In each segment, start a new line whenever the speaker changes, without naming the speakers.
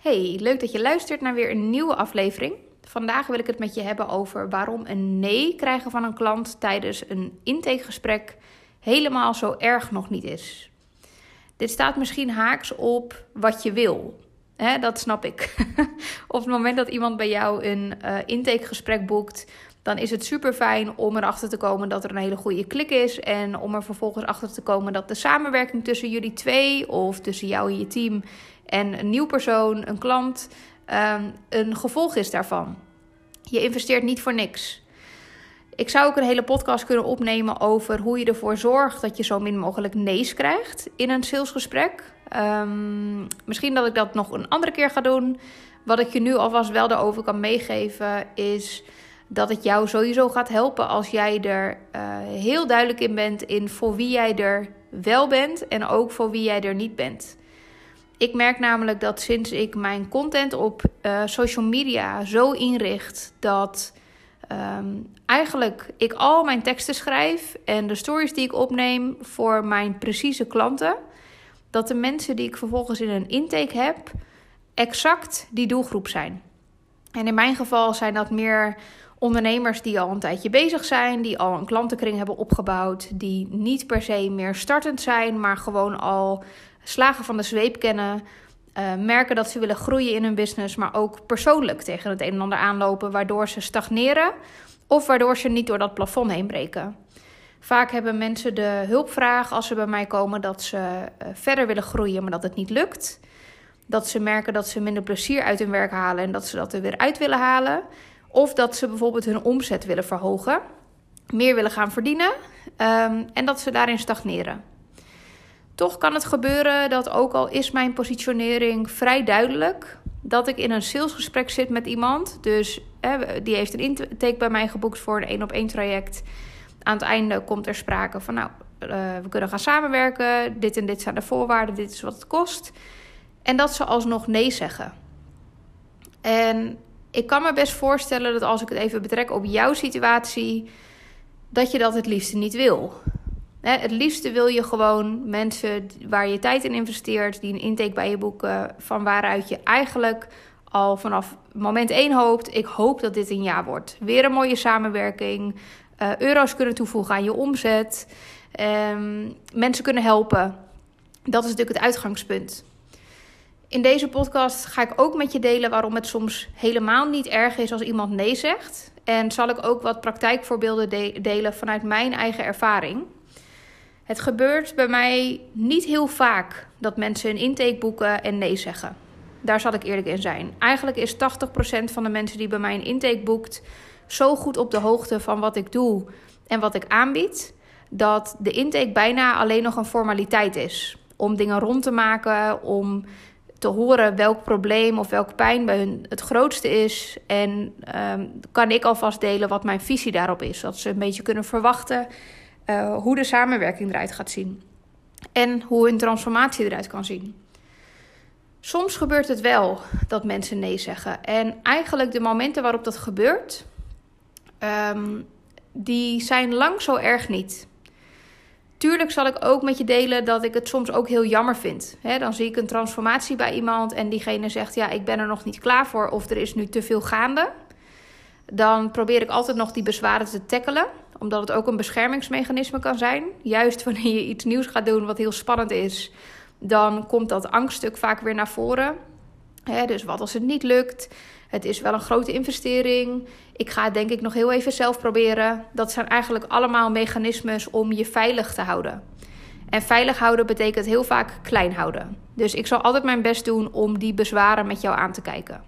Hey, leuk dat je luistert naar weer een nieuwe aflevering. Vandaag wil ik het met je hebben over waarom een nee krijgen van een klant tijdens een intakegesprek helemaal zo erg nog niet is. Dit staat misschien haaks op wat je wil. Dat snap ik. op het moment dat iemand bij jou een uh, intakegesprek boekt, dan is het super fijn om erachter te komen dat er een hele goede klik is. En om er vervolgens achter te komen dat de samenwerking tussen jullie twee of tussen jou en je team en een nieuw persoon, een klant, ehm, een gevolg is daarvan. Je investeert niet voor niks. Ik zou ook een hele podcast kunnen opnemen over hoe je ervoor zorgt dat je zo min mogelijk nee's krijgt in een salesgesprek. Um, misschien dat ik dat nog een andere keer ga doen. Wat ik je nu alvast wel daarover kan meegeven is dat het jou sowieso gaat helpen als jij er uh, heel duidelijk in bent in voor wie jij er wel bent en ook voor wie jij er niet bent. Ik merk namelijk dat sinds ik mijn content op uh, social media zo inricht dat um, eigenlijk ik al mijn teksten schrijf en de stories die ik opneem voor mijn precieze klanten, dat de mensen die ik vervolgens in een intake heb, exact die doelgroep zijn. En in mijn geval zijn dat meer ondernemers die al een tijdje bezig zijn, die al een klantenkring hebben opgebouwd, die niet per se meer startend zijn, maar gewoon al slagen van de zweep kennen. Uh, merken dat ze willen groeien in hun business, maar ook persoonlijk tegen het een en ander aanlopen, waardoor ze stagneren of waardoor ze niet door dat plafond heen breken. Vaak hebben mensen de hulpvraag als ze bij mij komen dat ze uh, verder willen groeien, maar dat het niet lukt. Dat ze merken dat ze minder plezier uit hun werk halen en dat ze dat er weer uit willen halen. Of dat ze bijvoorbeeld hun omzet willen verhogen, meer willen gaan verdienen um, en dat ze daarin stagneren. Toch kan het gebeuren dat ook al is mijn positionering vrij duidelijk, dat ik in een salesgesprek zit met iemand. Dus die heeft een intake bij mij geboekt voor een één op één traject. Aan het einde komt er sprake van, nou, uh, we kunnen gaan samenwerken. Dit en dit zijn de voorwaarden, dit is wat het kost. En dat ze alsnog nee zeggen. En ik kan me best voorstellen dat als ik het even betrek op jouw situatie, dat je dat het liefste niet wil. Het liefste wil je gewoon mensen waar je tijd in investeert, die een intake bij je boeken, van waaruit je eigenlijk al vanaf moment 1 hoopt: ik hoop dat dit een jaar wordt. Weer een mooie samenwerking, uh, euro's kunnen toevoegen aan je omzet, um, mensen kunnen helpen. Dat is natuurlijk het uitgangspunt. In deze podcast ga ik ook met je delen waarom het soms helemaal niet erg is als iemand nee zegt. En zal ik ook wat praktijkvoorbeelden de delen vanuit mijn eigen ervaring. Het gebeurt bij mij niet heel vaak dat mensen een intake boeken en nee zeggen. Daar zal ik eerlijk in zijn. Eigenlijk is 80% van de mensen die bij mij een intake boekt zo goed op de hoogte van wat ik doe en wat ik aanbied, dat de intake bijna alleen nog een formaliteit is. Om dingen rond te maken, om te horen welk probleem of welke pijn bij hun het grootste is. En um, kan ik alvast delen wat mijn visie daarop is. Dat ze een beetje kunnen verwachten uh, hoe de samenwerking eruit gaat zien. En hoe hun transformatie eruit kan zien. Soms gebeurt het wel dat mensen nee zeggen. En eigenlijk de momenten waarop dat gebeurt, um, die zijn lang zo erg niet. Tuurlijk zal ik ook met je delen dat ik het soms ook heel jammer vind. Dan zie ik een transformatie bij iemand en diegene zegt: Ja, ik ben er nog niet klaar voor of er is nu te veel gaande. Dan probeer ik altijd nog die bezwaren te tackelen, omdat het ook een beschermingsmechanisme kan zijn. Juist wanneer je iets nieuws gaat doen wat heel spannend is, dan komt dat angststuk vaak weer naar voren. Dus wat als het niet lukt? Het is wel een grote investering. Ik ga het denk ik nog heel even zelf proberen. Dat zijn eigenlijk allemaal mechanismes om je veilig te houden. En veilig houden betekent heel vaak klein houden. Dus ik zal altijd mijn best doen om die bezwaren met jou aan te kijken.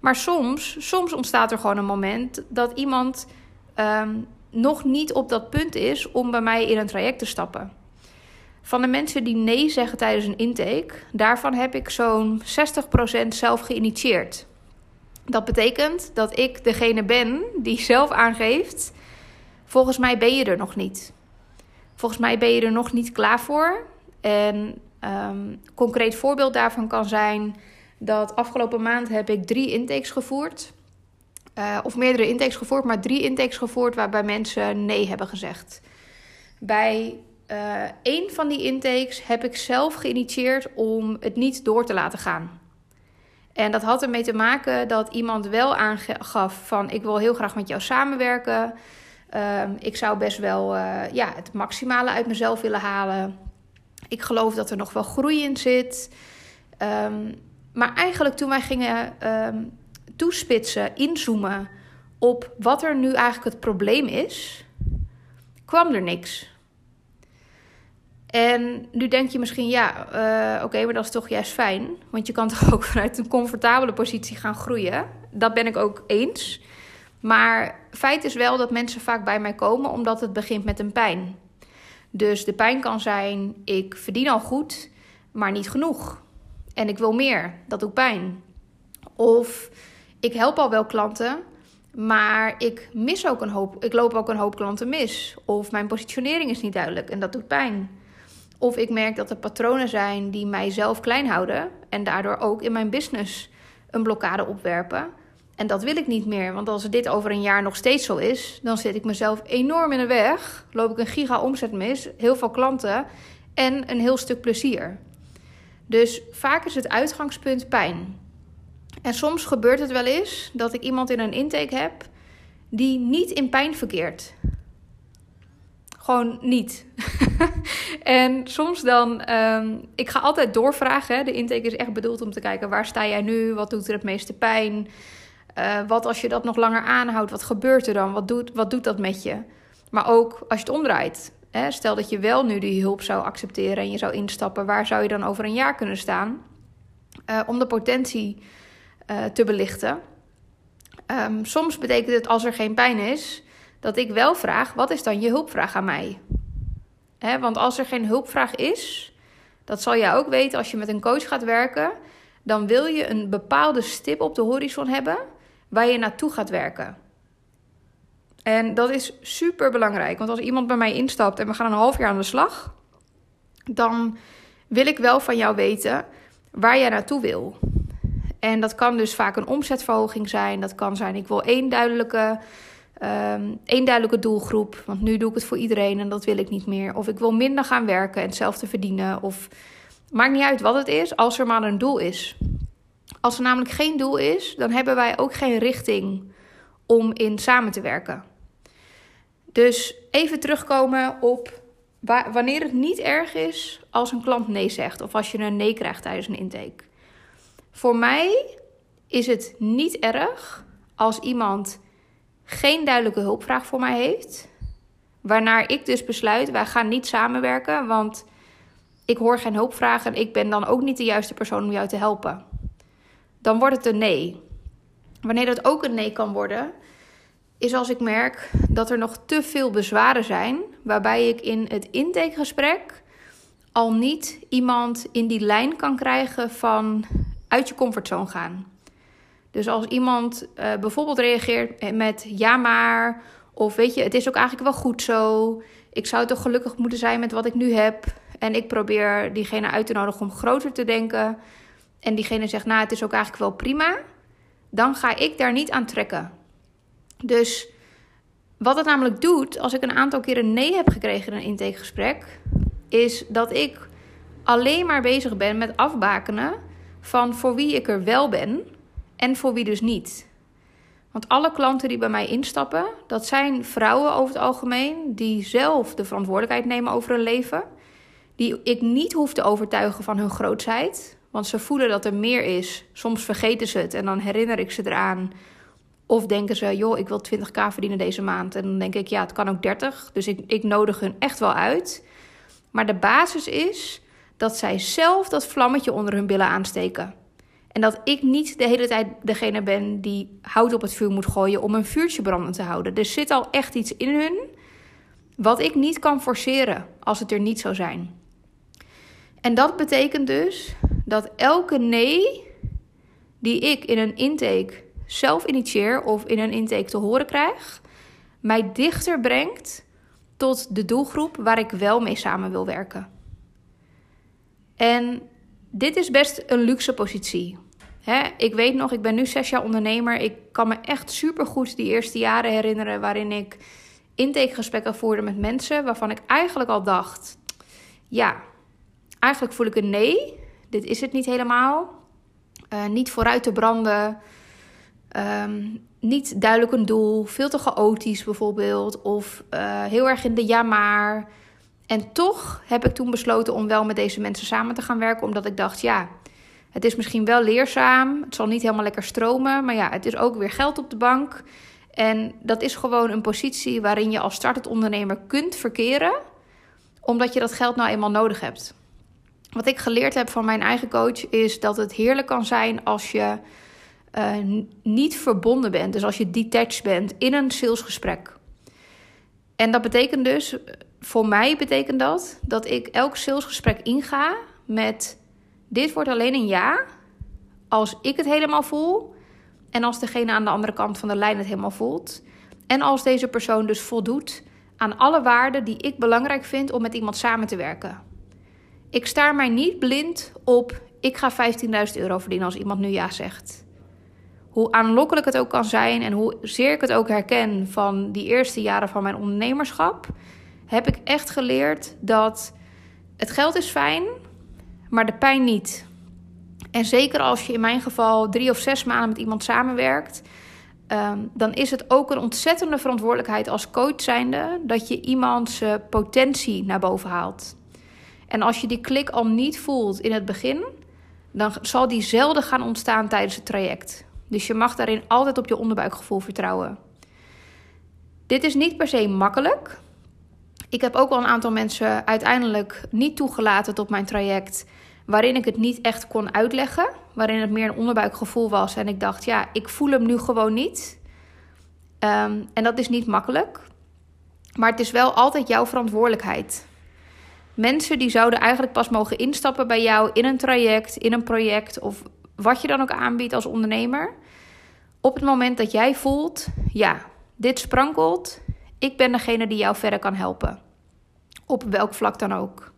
Maar soms, soms ontstaat er gewoon een moment dat iemand um, nog niet op dat punt is om bij mij in een traject te stappen. Van de mensen die nee zeggen tijdens een intake, daarvan heb ik zo'n 60% zelf geïnitieerd. Dat betekent dat ik degene ben die zelf aangeeft: volgens mij ben je er nog niet. Volgens mij ben je er nog niet klaar voor. En um, concreet voorbeeld daarvan kan zijn dat afgelopen maand heb ik drie intakes gevoerd. Uh, of meerdere intakes gevoerd, maar drie intakes gevoerd waarbij mensen nee hebben gezegd. Bij uh, één van die intakes heb ik zelf geïnitieerd om het niet door te laten gaan. En dat had ermee te maken dat iemand wel aangaf van ik wil heel graag met jou samenwerken. Ehm, ik zou best wel uh, ja, het maximale uit mezelf willen halen. Ik geloof dat er nog wel groei in zit. Um, maar eigenlijk toen wij gingen um, toespitsen, inzoomen op wat er nu eigenlijk het probleem is, kwam er niks. En nu denk je misschien, ja, uh, oké, maar dat is toch juist fijn. Want je kan toch ook vanuit een comfortabele positie gaan groeien. Dat ben ik ook eens. Maar feit is wel dat mensen vaak bij mij komen omdat het begint met een pijn. Dus de pijn kan zijn: ik verdien al goed, maar niet genoeg. En ik wil meer. Dat doet pijn. Of ik help al wel klanten, maar ik mis ook een hoop. Ik loop ook een hoop klanten mis. Of mijn positionering is niet duidelijk en dat doet pijn. Of ik merk dat er patronen zijn die mij zelf klein houden en daardoor ook in mijn business een blokkade opwerpen. En dat wil ik niet meer, want als dit over een jaar nog steeds zo is, dan zit ik mezelf enorm in de weg. Loop ik een giga omzet mis, heel veel klanten en een heel stuk plezier. Dus vaak is het uitgangspunt pijn. En soms gebeurt het wel eens dat ik iemand in een intake heb die niet in pijn verkeert. Gewoon niet. en soms dan, um, ik ga altijd doorvragen. Hè. De intake is echt bedoeld om te kijken waar sta jij nu, wat doet er het meeste pijn. Uh, wat als je dat nog langer aanhoudt, wat gebeurt er dan? Wat doet, wat doet dat met je? Maar ook als je het omdraait. Hè, stel dat je wel nu die hulp zou accepteren en je zou instappen, waar zou je dan over een jaar kunnen staan? Uh, om de potentie uh, te belichten. Um, soms betekent het als er geen pijn is, dat ik wel vraag: wat is dan je hulpvraag aan mij? Hè, want als er geen hulpvraag is, dat zal jij ook weten als je met een coach gaat werken, dan wil je een bepaalde stip op de horizon hebben waar je naartoe gaat werken. En dat is super belangrijk. Want als iemand bij mij instapt en we gaan een half jaar aan de slag, dan wil ik wel van jou weten waar jij naartoe wil. En dat kan dus vaak een omzetverhoging zijn. Dat kan zijn, ik wil één duidelijke, um, één duidelijke doelgroep. Want nu doe ik het voor iedereen en dat wil ik niet meer. Of ik wil minder gaan werken en hetzelfde verdienen. Of maakt niet uit wat het is, als er maar een doel is. Als er namelijk geen doel is, dan hebben wij ook geen richting om in samen te werken. Dus even terugkomen op wanneer het niet erg is als een klant nee zegt of als je een nee krijgt tijdens een intake. Voor mij is het niet erg als iemand geen duidelijke hulpvraag voor mij heeft, waarnaar ik dus besluit wij gaan niet samenwerken, want ik hoor geen hulpvraag en ik ben dan ook niet de juiste persoon om jou te helpen. Dan wordt het een nee. Wanneer dat ook een nee kan worden, is als ik merk dat er nog te veel bezwaren zijn, waarbij ik in het intakegesprek al niet iemand in die lijn kan krijgen van uit je comfortzone gaan. Dus als iemand uh, bijvoorbeeld reageert met ja maar, of weet je, het is ook eigenlijk wel goed zo. Ik zou toch gelukkig moeten zijn met wat ik nu heb. En ik probeer diegene uit te nodigen om groter te denken. En diegene zegt, nou, het is ook eigenlijk wel prima. Dan ga ik daar niet aan trekken. Dus wat het namelijk doet, als ik een aantal keer een nee heb gekregen in een intakegesprek, is dat ik alleen maar bezig ben met afbakenen van voor wie ik er wel ben en voor wie dus niet. Want alle klanten die bij mij instappen, dat zijn vrouwen over het algemeen die zelf de verantwoordelijkheid nemen over hun leven. Die ik niet hoef te overtuigen van hun grootheid. Want ze voelen dat er meer is. Soms vergeten ze het en dan herinner ik ze eraan of denken ze, joh, ik wil 20k verdienen deze maand. En dan denk ik, ja, het kan ook 30. Dus ik, ik nodig hun echt wel uit. Maar de basis is dat zij zelf dat vlammetje onder hun billen aansteken. En dat ik niet de hele tijd degene ben die hout op het vuur moet gooien om een vuurtje brandend te houden. Er zit al echt iets in hun wat ik niet kan forceren als het er niet zou zijn. En dat betekent dus dat elke nee die ik in een intake zelf initieer of in een intake te horen krijg, mij dichter brengt tot de doelgroep waar ik wel mee samen wil werken. En dit is best een luxe positie. ik weet nog, ik ben nu zes jaar ondernemer. Ik kan me echt supergoed die eerste jaren herinneren waarin ik intakegesprekken voerde met mensen waarvan ik eigenlijk al dacht: ja, eigenlijk voel ik een nee, dit is het niet helemaal. uh, niet vooruit te branden, ehm, niet duidelijk een doel, veel te chaotisch bijvoorbeeld, of uh, heel erg in de ja maar. En toch heb ik toen besloten om wel met deze mensen samen te gaan werken, omdat ik dacht, ja, het is misschien wel leerzaam, het zal niet helemaal lekker stromen, maar ja, het is ook weer geld op de bank. En dat is gewoon een positie waarin je als startend ondernemer kunt verkeren, omdat je dat geld nou eenmaal nodig hebt. Wat ik geleerd heb van mijn eigen coach is dat het heerlijk kan zijn als je uh, niet verbonden bent, dus als je detached bent in een salesgesprek. En dat betekent dus, voor mij betekent dat dat ik elk salesgesprek inga met dit wordt alleen een ja als ik het helemaal voel en als degene aan de andere kant van de lijn het helemaal voelt. En als deze persoon dus voldoet aan alle waarden die ik belangrijk vind om met iemand samen te werken. Ik staar mij niet blind op ik ga 15.000 euro verdienen als iemand nu ja zegt. Hoe aanlokkelijk het ook kan zijn en hoe zeer ik het ook herken van die eerste jaren van mijn ondernemerschap, heb ik echt geleerd dat het geld is fijn, maar de pijn niet. En zeker als je in mijn geval drie of zes maanden met iemand samenwerkt, ehm, dan is het ook een ontzettende verantwoordelijkheid als coach zijnde dat je iemands potentie naar boven haalt. En als je die klik al niet voelt in het begin, dan zal die zelden gaan ontstaan tijdens het traject. Dus je mag daarin altijd op je onderbuikgevoel vertrouwen. Dit is niet per se makkelijk. Ik heb ook wel een aantal mensen uiteindelijk niet toegelaten tot mijn traject waarin ik het niet echt kon uitleggen. Waarin het meer een onderbuikgevoel was. En ik dacht, ja, ik voel hem nu gewoon niet. Um, en dat is niet makkelijk. Maar het is wel altijd jouw verantwoordelijkheid. Mensen die zouden eigenlijk pas mogen instappen bij jou in een traject, in een project of wat je dan ook aanbiedt als ondernemer. Op het moment dat jij voelt, ja, dit sprankelt, ik ben degene die jou verder kan helpen. Op welk vlak dan ook.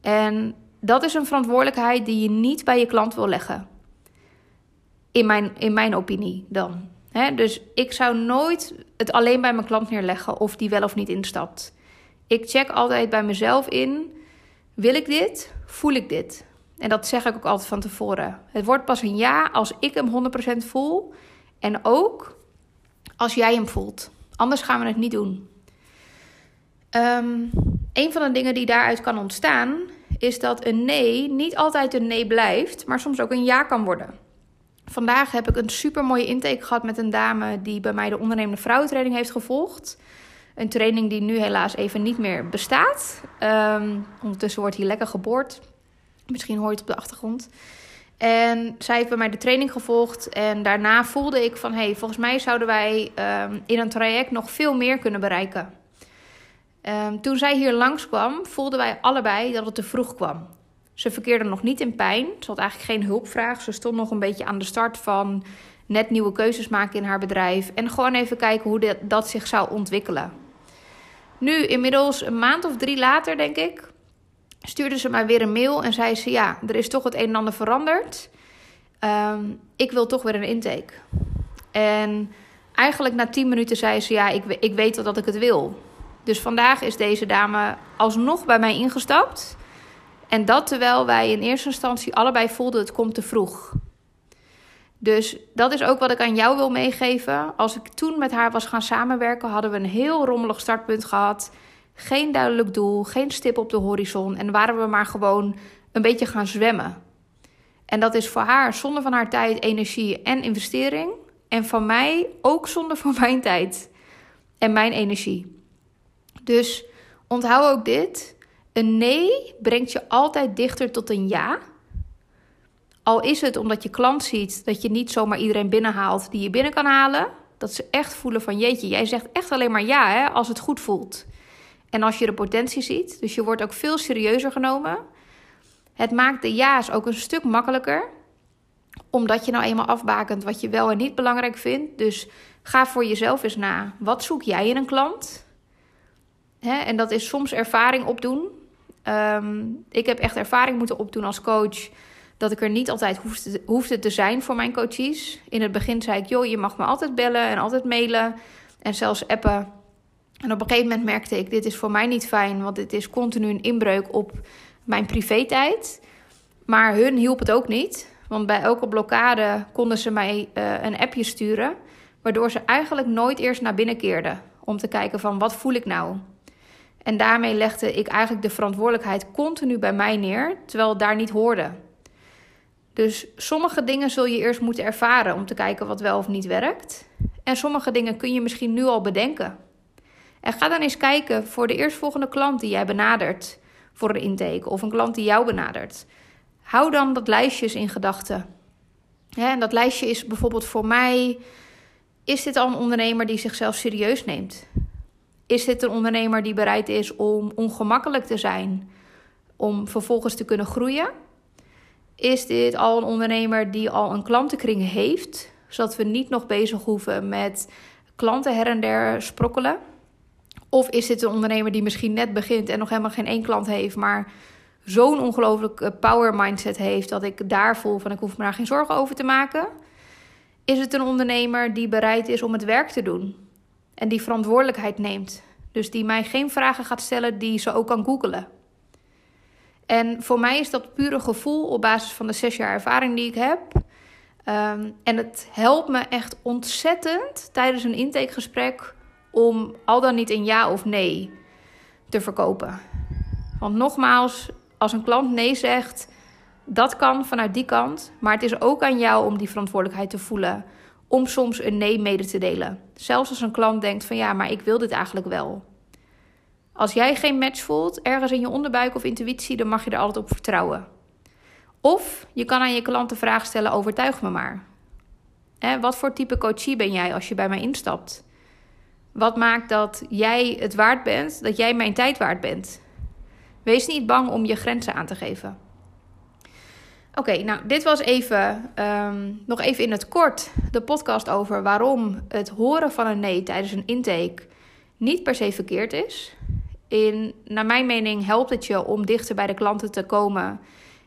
En dat is een verantwoordelijkheid die je niet bij je klant wil leggen. In mijn, in mijn opinie dan. dus ik zou nooit het alleen bij mijn klant neerleggen of die wel of niet instapt. Ik check altijd bij mezelf in: wil ik dit? Voel ik dit? En dat zeg ik ook altijd van tevoren. Het wordt pas een ja als ik hem 100% voel. En ook als jij hem voelt. Anders gaan we het niet doen. Um, een van de dingen die daaruit kan ontstaan, is dat een nee niet altijd een nee blijft, maar soms ook een ja kan worden. Vandaag heb ik een super mooie intake gehad met een dame die bij mij de ondernemende vrouwentraining heeft gevolgd. Een training die nu helaas even niet meer bestaat. Um, ondertussen wordt hier lekker geboord. Misschien hoor je het op de achtergrond. En zij heeft bij mij de training gevolgd. En daarna voelde ik van... hé, hey, volgens mij zouden wij um, in een traject nog veel meer kunnen bereiken. Um, toen zij hier langskwam, voelden wij allebei dat het te vroeg kwam. Ze verkeerde nog niet in pijn. Ze had eigenlijk geen hulpvraag. Ze stond nog een beetje aan de start van net nieuwe keuzes maken in haar bedrijf. En gewoon even kijken hoe dat zich zou ontwikkelen. Nu, inmiddels een maand of drie later, denk ik, stuurde ze mij weer een mail en zei ze: Ja, er is toch het een en ander veranderd. Um, ik wil toch weer een intake. En eigenlijk na tien minuten zei ze: Ja, ik, ik weet wel dat ik het wil. Dus vandaag is deze dame alsnog bij mij ingestapt. En dat terwijl wij in eerste instantie allebei voelden: het komt te vroeg. Dus dat is ook wat ik aan jou wil meegeven. Als ik toen met haar was gaan samenwerken, hadden we een heel rommelig startpunt gehad. Geen duidelijk doel, geen stip op de horizon. En waren we maar gewoon een beetje gaan zwemmen. En dat is voor haar zonde van haar tijd, energie en investering. En van mij ook zonde van mijn tijd en mijn energie. Dus onthoud ook dit. Een nee brengt je altijd dichter tot een ja. Al is het omdat je klant ziet dat je niet zomaar iedereen binnenhaalt die je binnen kan halen. Dat ze echt voelen van jeetje, jij zegt echt alleen maar ja hè, als het goed voelt. En als je de potentie ziet, dus je wordt ook veel serieuzer genomen. Het maakt de ja's ook een stuk makkelijker. Omdat je nou eenmaal afbakent wat je wel en niet belangrijk vindt. Dus ga voor jezelf eens na. Wat zoek jij in een klant? En dat is soms ervaring opdoen. Um, ik heb echt ervaring moeten opdoen als coach dat ik er niet altijd hoefde, hoefde te zijn voor mijn coaches. In het begin zei ik, joh, je mag me altijd bellen en altijd mailen en zelfs appen. En op een gegeven moment merkte ik, dit is voor mij niet fijn, want dit is continu een inbreuk op mijn privé-tijd. Maar hun hielp het ook niet, Want bij elke blokkade konden ze mij uh, een appje sturen, waardoor ze eigenlijk nooit eerst naar binnen keerden om te kijken van wat voel ik nou. En daarmee legde ik eigenlijk de verantwoordelijkheid continu bij mij neer, terwijl het daar niet hoorde. Dus sommige dingen zul je eerst moeten ervaren om te kijken wat wel of niet werkt. En sommige dingen kun je misschien nu al bedenken. En ga dan eens kijken voor de eerstvolgende klant die jij benadert voor een intake of een klant die jou benadert. Hou dan dat lijstje in gedachten. En dat lijstje is bijvoorbeeld voor mij: is dit al een ondernemer die zichzelf serieus neemt? Is dit een ondernemer die bereid is om ongemakkelijk te zijn, om vervolgens te kunnen groeien? Is dit al een ondernemer die al een klantenkring heeft, zodat we niet nog bezig hoeven met klanten her en der sprokkelen? Of is dit een ondernemer die misschien net begint en nog helemaal geen één klant heeft, maar zo'n ongelooflijk power mindset heeft dat ik daar voel van ik hoef me daar geen zorgen over te maken? Is het een ondernemer die bereid is om het werk te doen en die verantwoordelijkheid neemt? Dus die mij geen vragen gaat stellen die ze ook kan googelen. En voor mij is dat pure gevoel op basis van de zes jaar ervaring die ik heb. Um, en het helpt me echt ontzettend tijdens een intakegesprek om al dan niet een ja of nee te verkopen. Want nogmaals, als een klant nee zegt, dat kan vanuit die kant. Maar het is ook aan jou om die verantwoordelijkheid te voelen. Om soms een nee mede te delen. Zelfs als een klant denkt van ja, maar ik wil dit eigenlijk wel. Als jij geen match voelt, ergens in je onderbuik of intuïtie, dan mag je er altijd op vertrouwen. Of je kan aan je klant de vraag stellen: overtuig me maar. wat voor type coachie ben jij als je bij mij instapt? Wat maakt dat jij het waard bent, dat jij mijn tijd waard bent? Wees niet bang om je grenzen aan te geven. Oké, nou, dit was even, um, nog even in het kort de podcast over waarom het horen van een nee tijdens een intake niet per se verkeerd is. In, naar mijn mening helpt het je om dichter bij de klanten te komen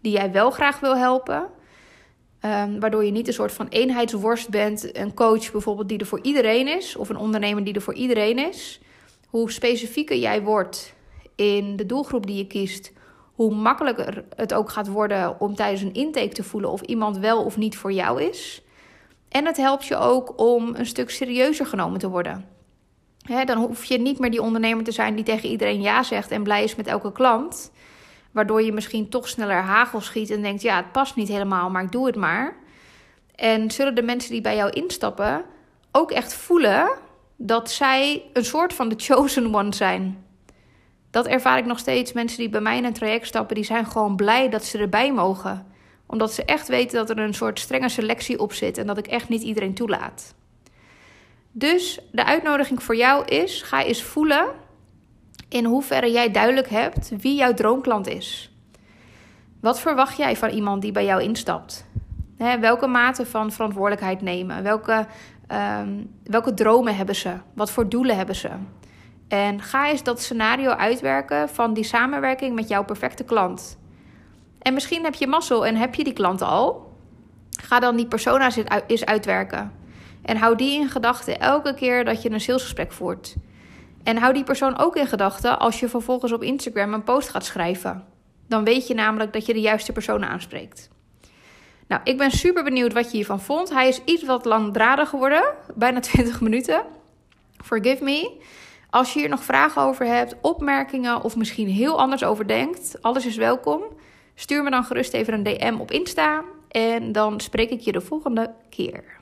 die jij wel graag wil helpen. Um, waardoor je niet een soort van eenheidsworst bent. Een coach bijvoorbeeld die er voor iedereen is. Of een ondernemer die er voor iedereen is. Hoe specifieker jij wordt in de doelgroep die je kiest. Hoe makkelijker het ook gaat worden om tijdens een intake te voelen of iemand wel of niet voor jou is. En het helpt je ook om een stuk serieuzer genomen te worden. dan hoef je niet meer die ondernemer te zijn die tegen iedereen ja zegt en blij is met elke klant. Waardoor je misschien toch sneller hagel schiet en denkt: ja, het past niet helemaal, maar ik doe het maar. En zullen de mensen die bij jou instappen ook echt voelen dat zij een soort van de chosen one zijn? Dat ervaar ik nog steeds. Mensen die bij mij in een traject stappen, die zijn gewoon blij dat ze erbij mogen. Omdat ze echt weten dat er een soort strenge selectie op zit en dat ik echt niet iedereen toelaat. Dus de uitnodiging voor jou is: ga eens voelen in hoeverre jij duidelijk hebt wie jouw droomklant is. Wat verwacht jij van iemand die bij jou instapt? welke mate van verantwoordelijkheid nemen? Welke, ehm, welke dromen hebben ze? Wat voor doelen hebben ze? En ga eens dat scenario uitwerken van die samenwerking met jouw perfecte klant. En misschien heb je mazzel en heb je die klant al. Ga dan die persona's eens uitwerken. En hou die in gedachten elke keer dat je een salesgesprek voert. En hou die persoon ook in gedachten als je vervolgens op Instagram een post gaat schrijven. Dan weet je namelijk dat je de juiste persoon aanspreekt. Nou, ik ben super benieuwd wat je hiervan vond. Hij is iets wat langdradig geworden, bijna 20 minuten. Forgive me. Als je hier nog vragen over hebt, opmerkingen of misschien heel anders over denkt, alles is welkom. Stuur me dan gerust even een DM op Insta en dan spreek ik je de volgende keer.